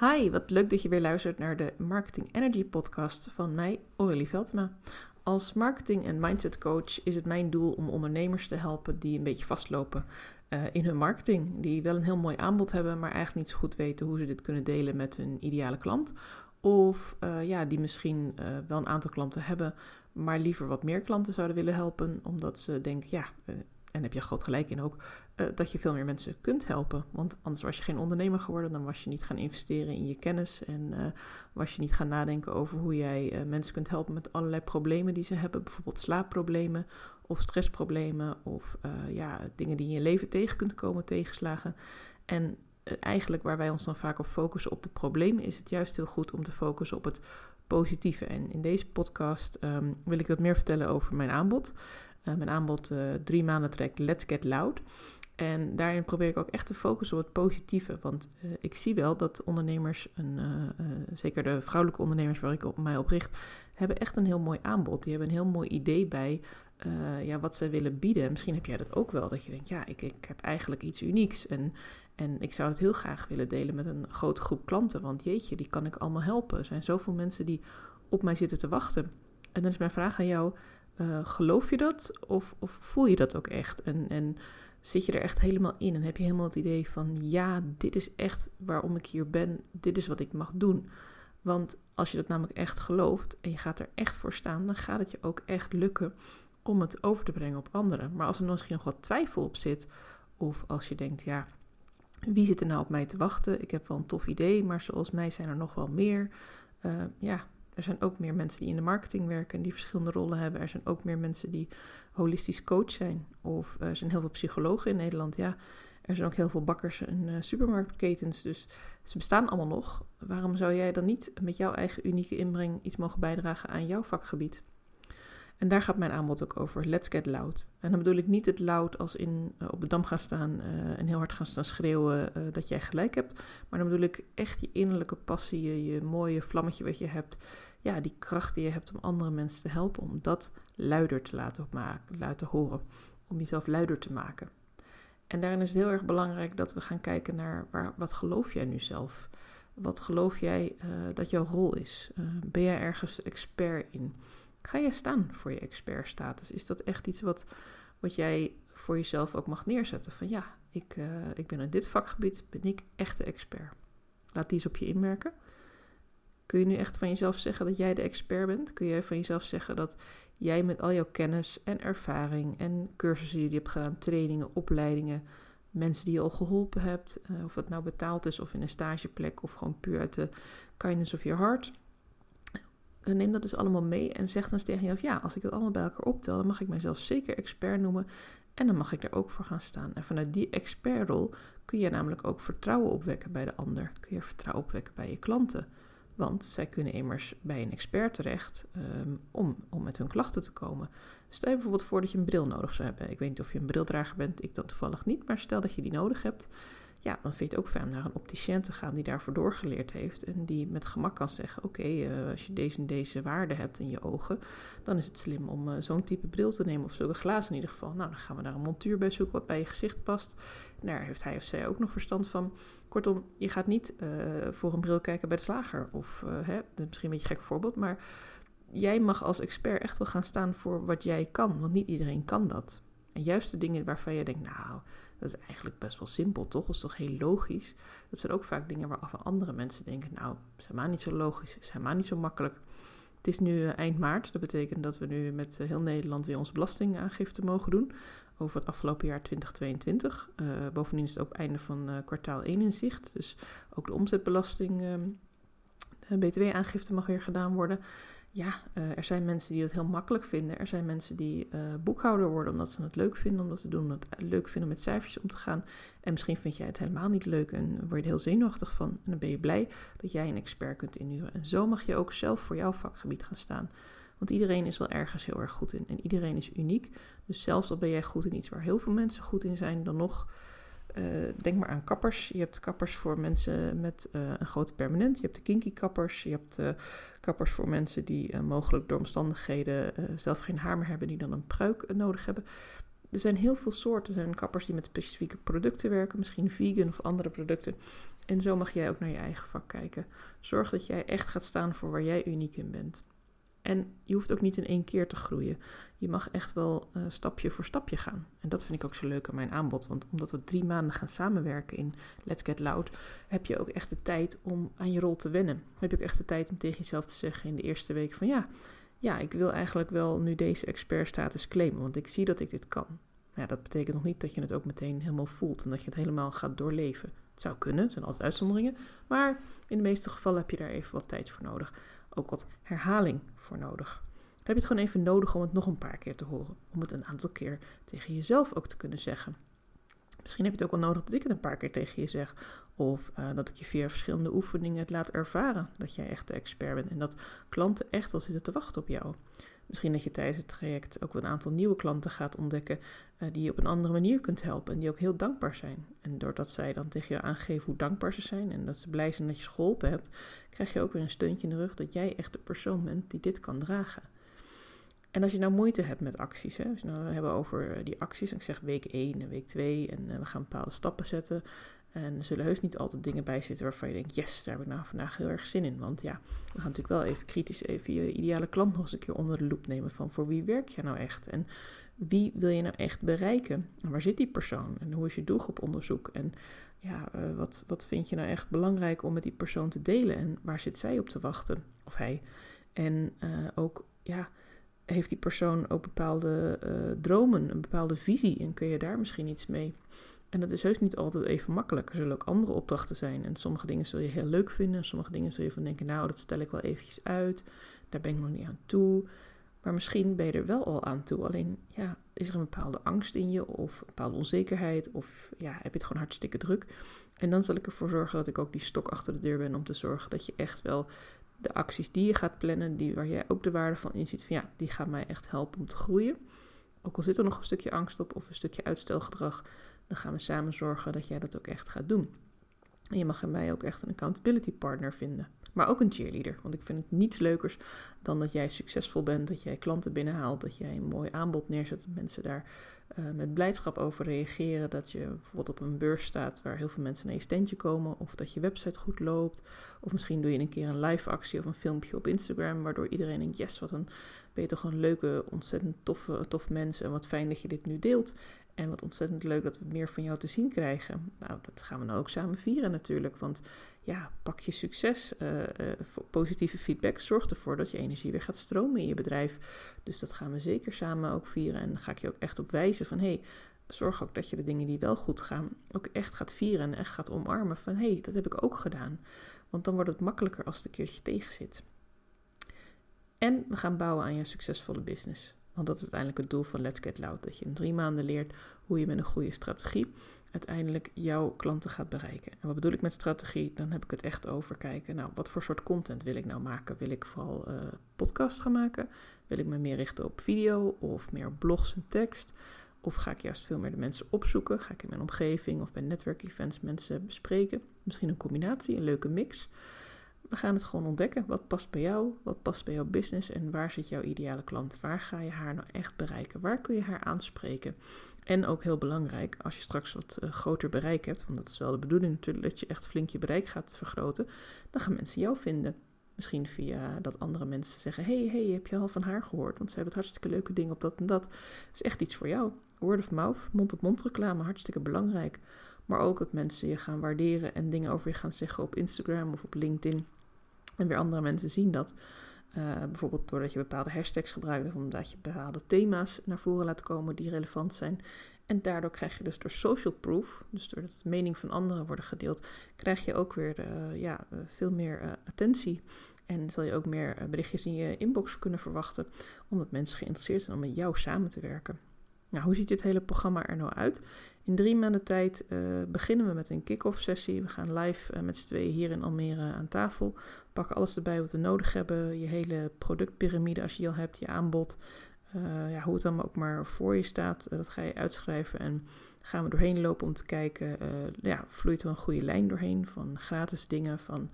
Hi, wat leuk dat je weer luistert naar de Marketing Energy podcast van mij, Aurélie Veldma. Als marketing- en mindset coach is het mijn doel om ondernemers te helpen die een beetje vastlopen uh, in hun marketing. Die wel een heel mooi aanbod hebben, maar eigenlijk niet zo goed weten hoe ze dit kunnen delen met hun ideale klant. Of uh, ja, die misschien uh, wel een aantal klanten hebben, maar liever wat meer klanten zouden willen helpen, omdat ze denken, ja, en heb je groot gelijk in ook, uh, dat je veel meer mensen kunt helpen. Want anders was je geen ondernemer geworden, dan was je niet gaan investeren in je kennis en uh, was je niet gaan nadenken over hoe jij uh, mensen kunt helpen met allerlei problemen die ze hebben, bijvoorbeeld slaapproblemen of stressproblemen of ja, dingen die in je leven tegen kunt komen, tegenslagen. En eigenlijk waar wij ons dan vaak op focussen op de problemen, is het juist heel goed om te focussen op het positieve. En in deze podcast um, wil ik wat meer vertellen over mijn aanbod. Uh, mijn aanbod uh, drie maanden trekt Let's Get Loud. En daarin probeer ik ook echt te focussen op het positieve. Want uh, ik zie wel dat ondernemers, een, zeker de vrouwelijke ondernemers waar ik op mij op richt, hebben echt een heel mooi aanbod. Die hebben een heel mooi idee bij ja, wat ze willen bieden. Misschien heb jij dat ook wel, dat je denkt, ja, ik, ik heb eigenlijk iets unieks. En, en ik zou het heel graag willen delen met een grote groep klanten. Want jeetje, die kan ik allemaal helpen. Er zijn zoveel mensen die op mij zitten te wachten. En dan is mijn vraag aan jou uh, geloof je dat of, of, voel je dat ook echt? En, en zit je er echt helemaal in en heb je helemaal het idee van ja, dit is echt waarom ik hier ben, dit is wat ik mag doen. Want als je dat namelijk echt gelooft en je gaat er echt voor staan, dan gaat het je ook echt lukken om het over te brengen op anderen. Maar als er misschien nog wat twijfel op zit, of als je denkt, ja, wie zit er nou op mij te wachten? Ik heb wel een tof idee, maar zoals mij zijn er nog wel meer. Uh, ja, er zijn ook meer mensen die in de marketing werken en die verschillende rollen hebben. Er zijn ook meer mensen die holistisch coach zijn. Of er zijn heel veel psychologen in Nederland. Ja, er zijn ook heel veel bakkers en uh, supermarktketens. Dus ze bestaan allemaal nog. Waarom zou jij dan niet met jouw eigen unieke inbreng iets mogen bijdragen aan jouw vakgebied? En daar gaat mijn aanbod ook over. Let's get loud. En dan bedoel ik niet het loud als in uh, op de dam gaan staan en heel hard gaan staan schreeuwen dat jij gelijk hebt. Maar dan bedoel ik echt je innerlijke passie, je mooie vlammetje wat je hebt. Ja, die kracht die je hebt om andere mensen te helpen. Om dat luider te laten, maken, laten horen. Om jezelf luider te maken. En daarin is het heel erg belangrijk dat we gaan kijken naar waar, wat geloof jij nu zelf? Wat geloof jij dat jouw rol is? ben jij ergens expert in? Ga je staan voor je expertstatus? Is dat echt iets wat, wat jij voor jezelf ook mag neerzetten? Van ja, ik, uh, ik ben in dit vakgebied, ben ik echt de expert. Laat die eens op je inmerken. Kun je nu echt van jezelf zeggen dat jij de expert bent? Kun je van jezelf zeggen dat jij met al jouw kennis en ervaring en cursussen die je hebt gedaan, trainingen, opleidingen, mensen die je al geholpen hebt, uh, of het nou betaald is of in een stageplek of gewoon puur uit de kindness of your heart, neem dat dus allemaal mee en zeg dan tegen jezelf: ja, als ik dat allemaal bij elkaar optel, dan mag ik mijzelf zeker expert noemen en dan mag ik er ook voor gaan staan. En vanuit die expertrol kun je namelijk ook vertrouwen opwekken bij de ander. Kun je vertrouwen opwekken bij je klanten. Want zij kunnen immers bij een expert terecht um, om, om met hun klachten te komen. Stel je bijvoorbeeld voor dat je een bril nodig zou hebben. Ik weet niet of je een brildrager bent, ik dan toevallig niet, maar stel dat je die nodig hebt ja, dan vind je het ook fijn om naar een opticien te gaan die daarvoor doorgeleerd heeft. En die met gemak kan zeggen: Oké, uh, als je deze en deze waarde hebt in je ogen, dan is het slim om uh, zo'n type bril te nemen. Of zulke glazen in ieder geval. Nou, dan gaan we daar een montuur bij zoeken wat bij je gezicht past. daar heeft hij of zij ook nog verstand van. Kortom, je gaat niet uh, voor een bril kijken bij de slager. Of hè, misschien een beetje een gek voorbeeld, maar jij mag als expert echt wel gaan staan voor wat jij kan. Want niet iedereen kan dat. En juist de dingen waarvan je denkt, nou, dat is eigenlijk best wel simpel, toch? Dat is toch heel logisch? Dat zijn ook vaak dingen waarvan andere mensen denken, nou, is helemaal niet zo logisch, is helemaal niet zo makkelijk. Het is nu eh, eind maart, dat betekent dat we nu met eh, heel Nederland weer onze belastingaangifte mogen doen over het afgelopen jaar 2022. Uh, bovendien is het ook einde van kwartaal 1 in zicht, dus ook de omzetbelasting, uh, btw-aangifte mag weer gedaan worden ja, uh, er zijn mensen die dat heel makkelijk vinden. Er zijn mensen die uh, boekhouder worden omdat ze het leuk vinden om dat te doen. Omdat het leuk vinden om met cijfertjes om te gaan. En misschien vind jij het helemaal niet leuk en word je er heel zenuwachtig van. En dan ben je blij dat jij een expert kunt inhuren. En zo mag je ook zelf voor jouw vakgebied gaan staan. Want iedereen is wel ergens heel erg goed in. En iedereen is uniek. Dus zelfs al ben jij goed in iets waar heel veel mensen goed in zijn, dan nog uh, denk maar aan kappers. Je hebt kappers voor mensen met uh, een grote permanent. Je hebt de kinky kappers. Je hebt uh, kappers voor mensen die mogelijk door omstandigheden zelf geen haar meer hebben, die dan een pruik nodig hebben. Er zijn heel veel soorten. Er zijn kappers die met specifieke producten werken, misschien vegan of andere producten. En zo mag jij ook naar je eigen vak kijken. Zorg dat jij echt gaat staan voor waar jij uniek in bent. En je hoeft ook niet in één keer te groeien. Je mag echt wel uh, stapje voor stapje gaan. En dat vind ik ook zo leuk aan mijn aanbod. Want omdat we drie maanden gaan samenwerken in Let's Get Loud, heb je ook echt de tijd om aan je rol te wennen. Heb je ook echt de tijd om tegen jezelf te zeggen in de eerste week van ja, ja, ik wil eigenlijk wel nu deze expertstatus claimen, want ik zie dat ik dit kan. Ja, dat betekent nog niet dat je het ook meteen helemaal voelt en dat je het helemaal gaat doorleven. Het zou kunnen, er zijn altijd uitzonderingen, maar in de meeste gevallen heb je daar even wat tijd voor nodig. Ook wat herhaling voor nodig. Dan heb je het gewoon even nodig om het nog een paar keer te horen, om het een aantal keer tegen jezelf ook te kunnen zeggen. Misschien heb je het ook wel nodig dat ik het een paar keer tegen je zeg. Of uh, dat ik je via verschillende oefeningen het laat ervaren dat jij echt de expert bent. En dat klanten echt wel zitten te wachten op jou. Misschien dat je tijdens het traject ook een aantal nieuwe klanten gaat ontdekken uh, die je op een andere manier kunt helpen en die ook heel dankbaar zijn. En doordat zij dan tegen je aangeven hoe dankbaar ze zijn en dat ze blij zijn dat je ze geholpen hebt, krijg je ook weer een steuntje in de rug dat jij echt de persoon bent die dit kan dragen. En als je nou moeite hebt met acties, hè, als nou hebben over eh, die acties, en ik zeg week 1 en week 2 en uh, we gaan bepaalde stappen zetten. En er zullen heus niet altijd dingen bij zitten waarvan je denkt, yes, daar heb ik nou vandaag heel erg zin in. Want ja, we gaan natuurlijk wel even kritisch even je ideale klant nog eens een keer onder de loep nemen van voor wie werk je nou echt? En wie wil je nou echt bereiken? En waar zit die persoon? En hoe is je doelgroeponderzoek? En ja, uh, wat, wat vind je nou echt belangrijk om met die persoon te delen? En waar zit zij op te wachten? Of hij? En ook, ja heeft die persoon ook bepaalde uh, dromen, een bepaalde visie en kun je daar misschien iets mee? En dat is heus niet altijd even makkelijk. Er zullen ook andere opdrachten zijn. En sommige dingen zul je heel leuk vinden. Sommige dingen zul je van denken, nou, dat stel ik wel eventjes uit. Daar ben ik nog niet aan toe. Maar misschien ben je er wel al aan toe. Alleen, ja, is er een bepaalde angst in je of een bepaalde onzekerheid? Of ja, heb je het gewoon hartstikke druk? En dan zal ik ervoor zorgen dat ik ook die stok achter de deur ben om te zorgen dat je echt wel de acties die je gaat plannen, die, waar jij ook de waarde van inziet, van ja, die gaan mij echt helpen om te groeien. Ook al zit er nog een stukje angst op of een stukje uitstelgedrag, dan gaan we samen zorgen dat jij dat ook echt gaat doen. En je mag in mij ook echt een accountability partner vinden. Maar ook een cheerleader. Want ik vind het niets leukers dan dat jij succesvol bent, dat jij klanten binnenhaalt, dat jij een mooi aanbod neerzet, dat mensen daar uh, met blijdschap over reageren. Dat je bijvoorbeeld op een beurs staat waar heel veel mensen naar je standje komen. Of dat je website goed loopt. Of misschien doe je een keer een live actie of een filmpje op Instagram. Waardoor iedereen denkt, yes, wat een, ben je toch een leuke, ontzettend toffe, tof mens. En wat fijn dat je dit nu deelt. En wat ontzettend leuk dat we meer van jou te zien krijgen. Nou, dat gaan we nou ook samen vieren natuurlijk. Want ja, pak je succes. Uh, uh, positieve feedback zorgt ervoor dat je energie weer gaat stromen in je bedrijf. Dus dat gaan we zeker samen ook vieren. En dan ga ik je ook echt op wijzen van hey, zorg ook dat je de dingen die wel goed gaan ook echt gaat vieren en echt gaat omarmen van hey, dat heb ik ook gedaan. Want dan wordt het makkelijker als het een keertje tegen zit. En we gaan bouwen aan je succesvolle business. Want dat is uiteindelijk het doel van Let's Get Loud. Dat je in drie maanden leert hoe je met een goede strategie uiteindelijk jouw klanten gaat bereiken. En wat bedoel ik met strategie? Dan heb ik het echt over kijken, nou, wat voor soort content wil ik nou maken? Wil ik vooral uh, podcast gaan maken? Wil ik me meer richten op video of meer blogs en tekst? Of ga ik juist veel meer de mensen opzoeken? Ga ik in mijn omgeving of bij netwerkevents mensen bespreken? Misschien een combinatie, een leuke mix. We gaan het gewoon ontdekken. Wat past bij jou? Wat past bij jouw business? En waar zit jouw ideale klant? Waar ga je haar nou echt bereiken? Waar kun je haar aanspreken? En ook heel belangrijk, als je straks wat uh, groter bereik hebt, want dat is wel de bedoeling natuurlijk, dat je echt flink je bereik gaat vergroten, dan gaan mensen jou vinden. Misschien via dat andere mensen zeggen: hey, hey, heb je al van haar gehoord? Want ze hebben het hartstikke leuke dingen op dat en dat. Dat is echt iets voor jou. Word of mouth, mond-op-mond reclame, hartstikke belangrijk. Maar ook dat mensen je gaan waarderen en dingen over je gaan zeggen op Instagram of op LinkedIn. En weer andere mensen zien dat. Uh, bijvoorbeeld doordat je bepaalde hashtags gebruikt of omdat je bepaalde thema's naar voren laat komen die relevant zijn. En daardoor krijg je dus door social proof, dus doordat de mening van anderen worden gedeeld, krijg je ook weer uh, ja, uh, veel meer uh, attentie. En zal je ook meer berichtjes in je inbox kunnen verwachten, omdat mensen geïnteresseerd zijn om met jou samen te werken. Nou, hoe ziet dit hele programma er nou uit? In drie maanden tijd uh, beginnen we met een kick-off sessie. We gaan live uh, met z'n tweeën hier in Almere aan tafel. Pakken alles erbij wat we nodig hebben. Je hele productpyramide als je al hebt, je aanbod. Uh, ja, hoe het dan ook maar voor je staat, dat ga je uitschrijven. En gaan we doorheen lopen om te kijken, ja, vloeit er een goede lijn doorheen van gratis dingen, van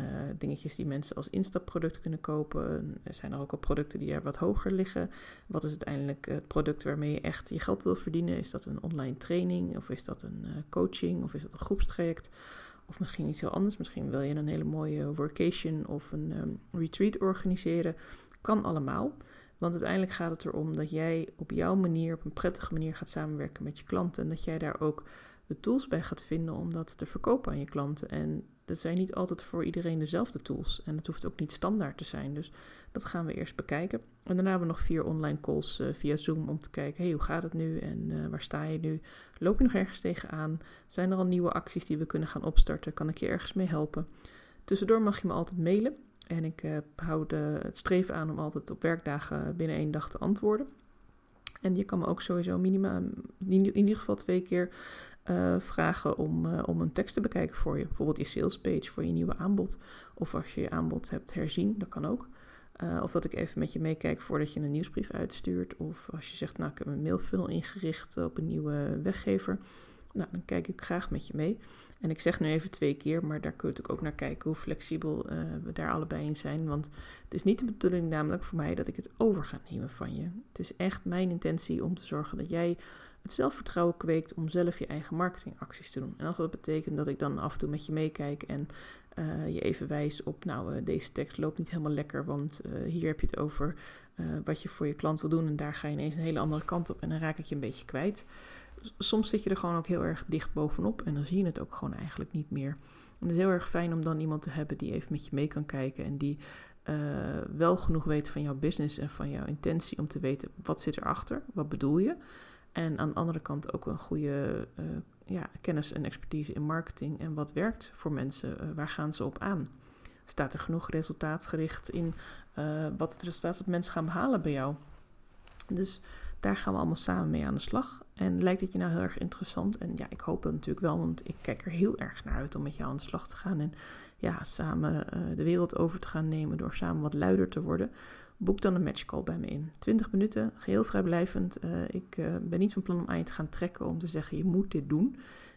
uh, dingetjes die mensen als instapproduct kunnen kopen. Er zijn er ook al producten die er wat hoger liggen. Wat is uiteindelijk het product waarmee je echt je geld wil verdienen? Is dat een online training of is dat een uh, coaching of is dat een groepstraject? Of misschien iets heel anders. Misschien wil je een hele mooie workation of een ehm, retreat organiseren. Kan allemaal. Want uiteindelijk gaat het erom dat jij op jouw manier, op een prettige manier gaat samenwerken met je klanten. En dat jij daar ook de tools bij gaat vinden om dat te verkopen aan je klanten. En dat zijn niet altijd voor iedereen dezelfde tools. En het hoeft ook niet standaard te zijn. Dus dat gaan we eerst bekijken. En daarna hebben we nog vier online calls uh, via Zoom om te kijken: hey, hoe gaat het nu en uh, waar sta je nu? Loop je nog ergens tegenaan? Zijn er al nieuwe acties die we kunnen gaan opstarten? Kan ik je ergens mee helpen? Tussendoor mag je me altijd mailen. En ik uh, hou de, het streven aan om altijd op werkdagen binnen één dag te antwoorden. En je kan me ook sowieso minimaal, in ieder geval twee keer uh, vragen om, uh, om een tekst te bekijken voor je. Bijvoorbeeld je sales page voor je nieuwe aanbod. Of als je je aanbod hebt herzien, dat kan ook. Uh, of dat ik even met je meekijk voordat je een nieuwsbrief uitstuurt. Of als je zegt, nou ik heb een mailfunnel ingericht op een nieuwe weggever. Nou, dan kijk ik graag met je mee. En ik zeg nu even twee keer, maar daar kun je ook naar kijken hoe flexibel we daar allebei in zijn. Want het is niet de bedoeling namelijk voor mij dat ik het over ga nemen van je. Het is echt mijn intentie om te zorgen dat jij het zelfvertrouwen kweekt om zelf je eigen marketingacties te doen. En als dat betekent dat ik dan af en toe met je meekijk en uh, je even wijs op, nou, uh, deze tekst loopt niet helemaal lekker, want uh, hier heb je het over wat je voor je klant wil doen en daar ga je ineens een hele andere kant op en dan raak ik je een beetje kwijt. Soms zit je er gewoon ook heel erg dicht bovenop en dan zie je het ook gewoon eigenlijk niet meer. En het is heel erg fijn om dan iemand te hebben die even met je mee kan kijken en die wel genoeg weet van jouw business en van jouw intentie om te weten wat zit erachter, wat bedoel je. En aan de andere kant ook een goede uh, ja, kennis en expertise in marketing. En wat werkt voor mensen? Uh, waar gaan ze op aan? Staat er genoeg resultaatgericht in uh, wat het resultaat dat mensen gaan behalen bij jou? Dus daar gaan we allemaal samen mee aan de slag. En lijkt het je nou heel erg interessant? En ja, ik hoop dat natuurlijk wel, want ik kijk er heel erg naar uit om met jou aan de slag te gaan. En ja, samen de wereld over te gaan nemen door samen wat luider te worden boek dan een matchcall bij me in. 20 minuten, geheel vrijblijvend. Uh, ik uh, ben niet van plan om aan je te gaan trekken om te zeggen je moet dit doen.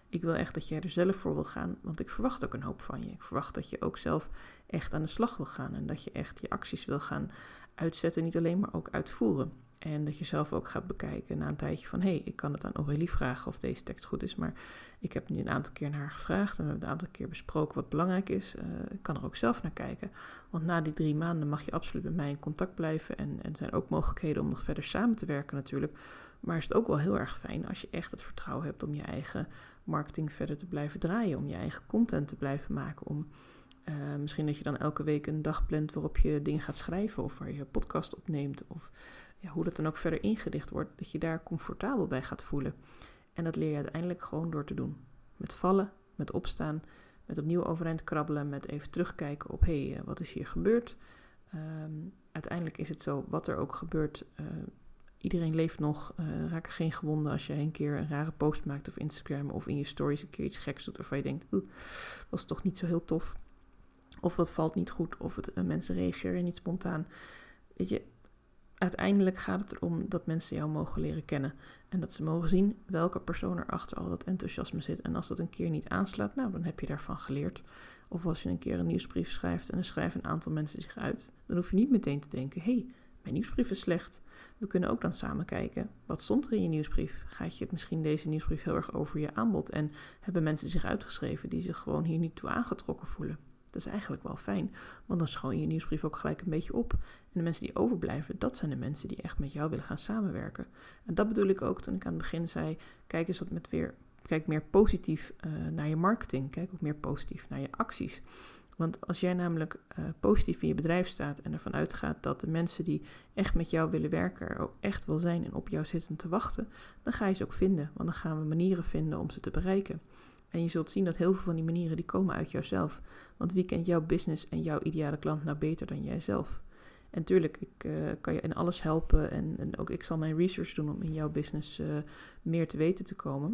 Ik wil echt dat jij er zelf voor wil gaan, want ik verwacht ook een hoop van je. Ik verwacht dat je ook zelf echt aan de slag wil gaan en dat je echt je acties wil gaan uitzetten, niet alleen maar ook uitvoeren. En dat je zelf ook gaat bekijken na een tijdje van... hé, hey, ik kan het aan Aurélie vragen of deze tekst goed is... maar ik heb nu een aantal keer naar haar gevraagd... en we hebben een aantal keer besproken wat belangrijk is. Uh, ik kan er ook zelf naar kijken. Want na die drie maanden mag je absoluut met mij in contact blijven... en, er zijn ook mogelijkheden om nog verder samen te werken natuurlijk. Maar is het ook wel heel erg fijn als je echt het vertrouwen hebt... om je eigen marketing verder te blijven draaien... om je eigen content te blijven maken... om uh, misschien dat je dan elke week een dag plant waarop je dingen gaat schrijven... of waar je podcast opneemt... of hoe dat dan ook verder ingedicht wordt, dat je daar comfortabel bij gaat voelen. En dat leer je uiteindelijk gewoon door te doen. Met vallen, met opstaan, met opnieuw overeind krabbelen, met even terugkijken op hé, hey, eh, wat is hier gebeurd? Um, uiteindelijk is het zo, wat er ook gebeurt, uh, iedereen leeft nog, uh, raken geen gewonden als je een keer een rare post maakt op Instagram of in je stories een keer iets geks doet waarvan je denkt, oeh, was toch niet zo heel tof. Of dat valt niet goed, of het, mensen reageren niet spontaan. Weet je, uiteindelijk gaat het erom dat mensen jou mogen leren kennen. En dat ze mogen zien welke persoon er achter al dat enthousiasme zit. En als dat een keer niet aanslaat, nou, dan heb je daarvan geleerd. Of als je een keer een nieuwsbrief schrijft en er schrijven een aantal mensen zich uit, dan hoef je niet meteen te denken: hé, hey, mijn nieuwsbrief is slecht. We kunnen ook dan samen kijken, wat stond er in je nieuwsbrief? Gaat je het misschien deze nieuwsbrief heel erg over je aanbod? En hebben mensen zich uitgeschreven die zich gewoon hier niet toe aangetrokken voelen? Dat is eigenlijk wel fijn, want dan schoon je je nieuwsbrief ook gelijk een beetje op. En de mensen die overblijven, dat zijn de mensen die echt met jou willen gaan samenwerken. En dat bedoel ik ook toen ik aan het begin zei: kijk eens wat met weer, kijk meer positief uh, naar je marketing, kijk ook meer positief naar je acties. Want als jij namelijk uh, positief in je bedrijf staat en ervan uitgaat dat de mensen die echt met jou willen werken er ook echt wil zijn en op jou zitten te wachten, dan ga je ze ook vinden. Want dan gaan we manieren vinden om ze te bereiken. En je zult zien dat heel veel van die manieren die komen uit jouzelf. Want wie kent jouw business en jouw ideale klant nou beter dan jijzelf? En tuurlijk, ik uh, kan je in alles helpen en, en, ook ik zal mijn research doen om in jouw business uh, meer te weten te komen.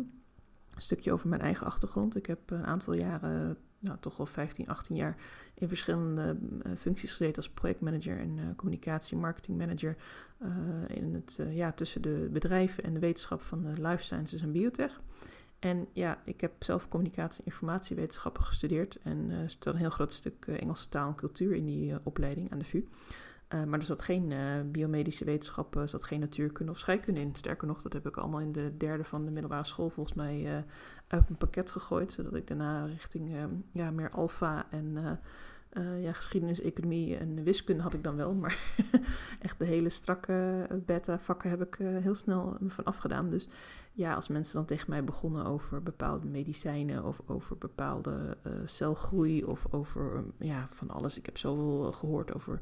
Een stukje over mijn eigen achtergrond. Ik heb een aantal jaren, nou toch wel 15, 18 jaar, in verschillende uh, functies gezeten als projectmanager en communicatie, marketingmanager. in het, ja, tussen de bedrijven en de wetenschap van de life sciences en biotech. En ja, ik heb zelf communicatie- en informatiewetenschappen gestudeerd. En er staat een heel groot stuk uh, Engelse taal en cultuur in die uh, opleiding aan de VU. maar er zat geen biomedische wetenschappen, er zat geen natuurkunde of scheikunde in. Sterker nog, dat heb ik allemaal in de derde van de middelbare school volgens mij uit een pakket gegooid. Zodat ik daarna richting ja, meer alfa en uh, ja, geschiedenis, economie en wiskunde had ik dan wel. Maar echt de hele strakke beta-vakken heb ik uh, heel snel van afgedaan. Dus ja, als mensen dan tegen mij begonnen over bepaalde medicijnen of over bepaalde celgroei of over ja, van alles. Ik heb zoveel gehoord over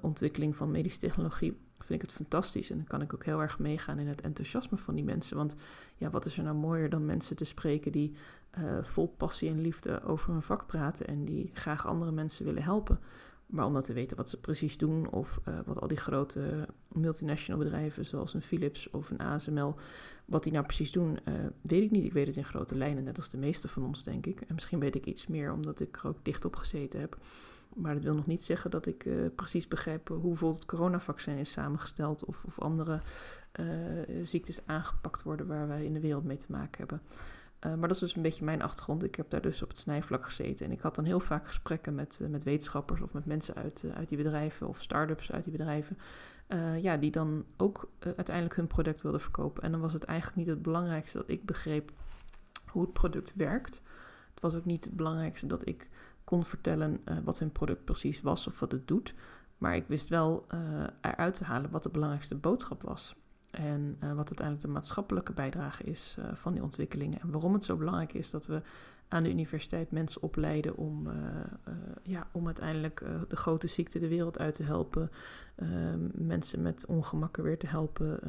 ontwikkeling van medische technologie. Vind ik het fantastisch en dan kan ik ook heel erg meegaan in het enthousiasme van die mensen. Want ja, wat is er nou mooier dan mensen te spreken die uh, vol passie en liefde over hun vak praten en die graag andere mensen willen helpen. Maar om dat te weten wat ze precies doen of uh, wat al die grote multinational bedrijven zoals een Philips of een ASML, wat die nou precies doen, weet ik niet. Ik weet het in grote lijnen, net als de meeste van ons, denk ik. En misschien weet ik iets meer omdat ik er ook dicht op gezeten heb. Maar dat wil nog niet zeggen dat ik precies begrijp hoe bijvoorbeeld het coronavaccin is samengesteld of, of andere ziektes aangepakt worden waar wij in de wereld mee te maken hebben. Eh, maar dat is dus een beetje mijn achtergrond. Ik heb daar dus op het snijvlak gezeten. En ik had dan heel vaak gesprekken met, met wetenschappers of met mensen uit, uit die bedrijven of start-ups uit die bedrijven. ja, die dan ook uiteindelijk hun product wilden verkopen. En dan was het eigenlijk niet het belangrijkste dat ik begreep hoe het product werkt. Het was ook niet het belangrijkste dat ik kon vertellen wat hun product precies was of wat het doet. Maar ik wist wel eruit te halen wat de belangrijkste boodschap was. En uh, wat uiteindelijk de maatschappelijke bijdrage is van die ontwikkelingen. En waarom het zo belangrijk is dat we aan de universiteit mensen opleiden om, ja, om uiteindelijk de grote ziekte de wereld uit te helpen. mensen met ongemakken weer te helpen.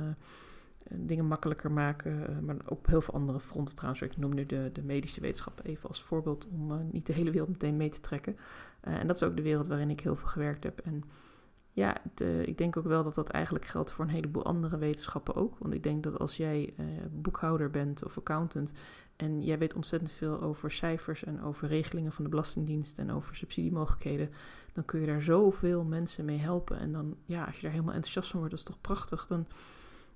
Dingen makkelijker maken. maar ook op heel veel andere fronten trouwens. Ik noem nu de, de medische wetenschap even als voorbeeld om niet de hele wereld meteen mee te trekken. en dat is ook de wereld waarin ik heel veel gewerkt heb. En ja, ik denk ook wel dat dat eigenlijk geldt voor een heleboel andere wetenschappen ook. Want ik denk dat als jij boekhouder bent of accountant en jij weet ontzettend veel over cijfers en over regelingen van de Belastingdienst en over subsidiemogelijkheden, dan kun je daar zoveel mensen mee helpen. En dan, ja, als je daar helemaal enthousiast van wordt, dat is toch prachtig. Dan,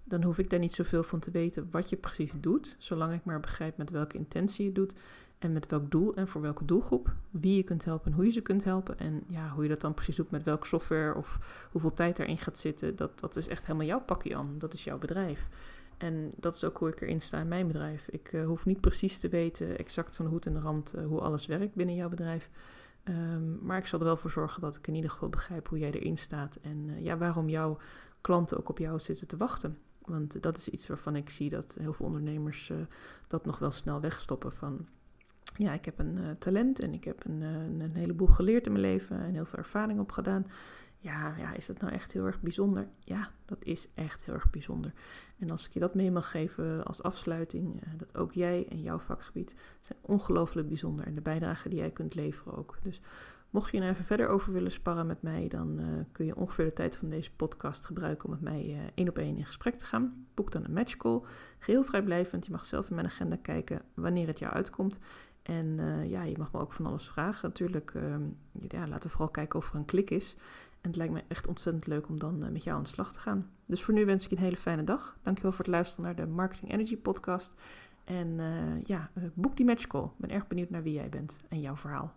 dan hoef ik daar niet zoveel van te weten wat je precies doet, zolang ik maar begrijp met welke intentie je doet en met welk doel en voor welke doelgroep. Wie je kunt helpen en hoe je ze kunt helpen. En ja, hoe je dat dan precies doet met welke software of hoeveel tijd daarin gaat zitten. Dat, dat is echt helemaal jouw pakje aan. Dat is jouw bedrijf. En dat is ook hoe ik erin sta in mijn bedrijf. Ik uh, hoef niet precies te weten, exact van de hoed en de rand, uh, hoe alles werkt binnen jouw bedrijf. Um, maar ik zal er wel voor zorgen dat ik in ieder geval begrijp hoe jij erin staat. En uh, ja, waarom jouw klanten ook op jou zitten te wachten. Want dat is iets waarvan ik zie dat heel veel ondernemers dat nog wel snel wegstoppen. Van ja, ik heb een uh, talent en ik heb een, uh, een, heleboel geleerd in mijn leven en heel veel ervaring opgedaan. Ja, ja, is dat nou echt heel erg bijzonder? Ja, dat is echt heel erg bijzonder. En als ik je dat mee mag geven als afsluiting, dat ook jij en jouw vakgebied zijn ongelooflijk bijzonder. En de bijdrage die jij kunt leveren ook. Dus mocht je er even verder over willen sparren met mij, dan kun je ongeveer de tijd van deze podcast gebruiken om met mij één op één in gesprek te gaan. Boek dan een matchcall. Geheel vrijblijvend. Je mag zelf in mijn agenda kijken wanneer het jou uitkomt. En uh, ja, je mag me ook van alles vragen. Natuurlijk, uh, ja, laten we vooral kijken of er een klik is. En het lijkt me echt ontzettend leuk om dan met jou aan de slag te gaan. Dus voor nu wens ik je een hele fijne dag. Dankjewel voor het luisteren naar de Marketing Energy podcast. En ja, boek die matchcall. Ik ben erg benieuwd naar wie jij bent en jouw verhaal.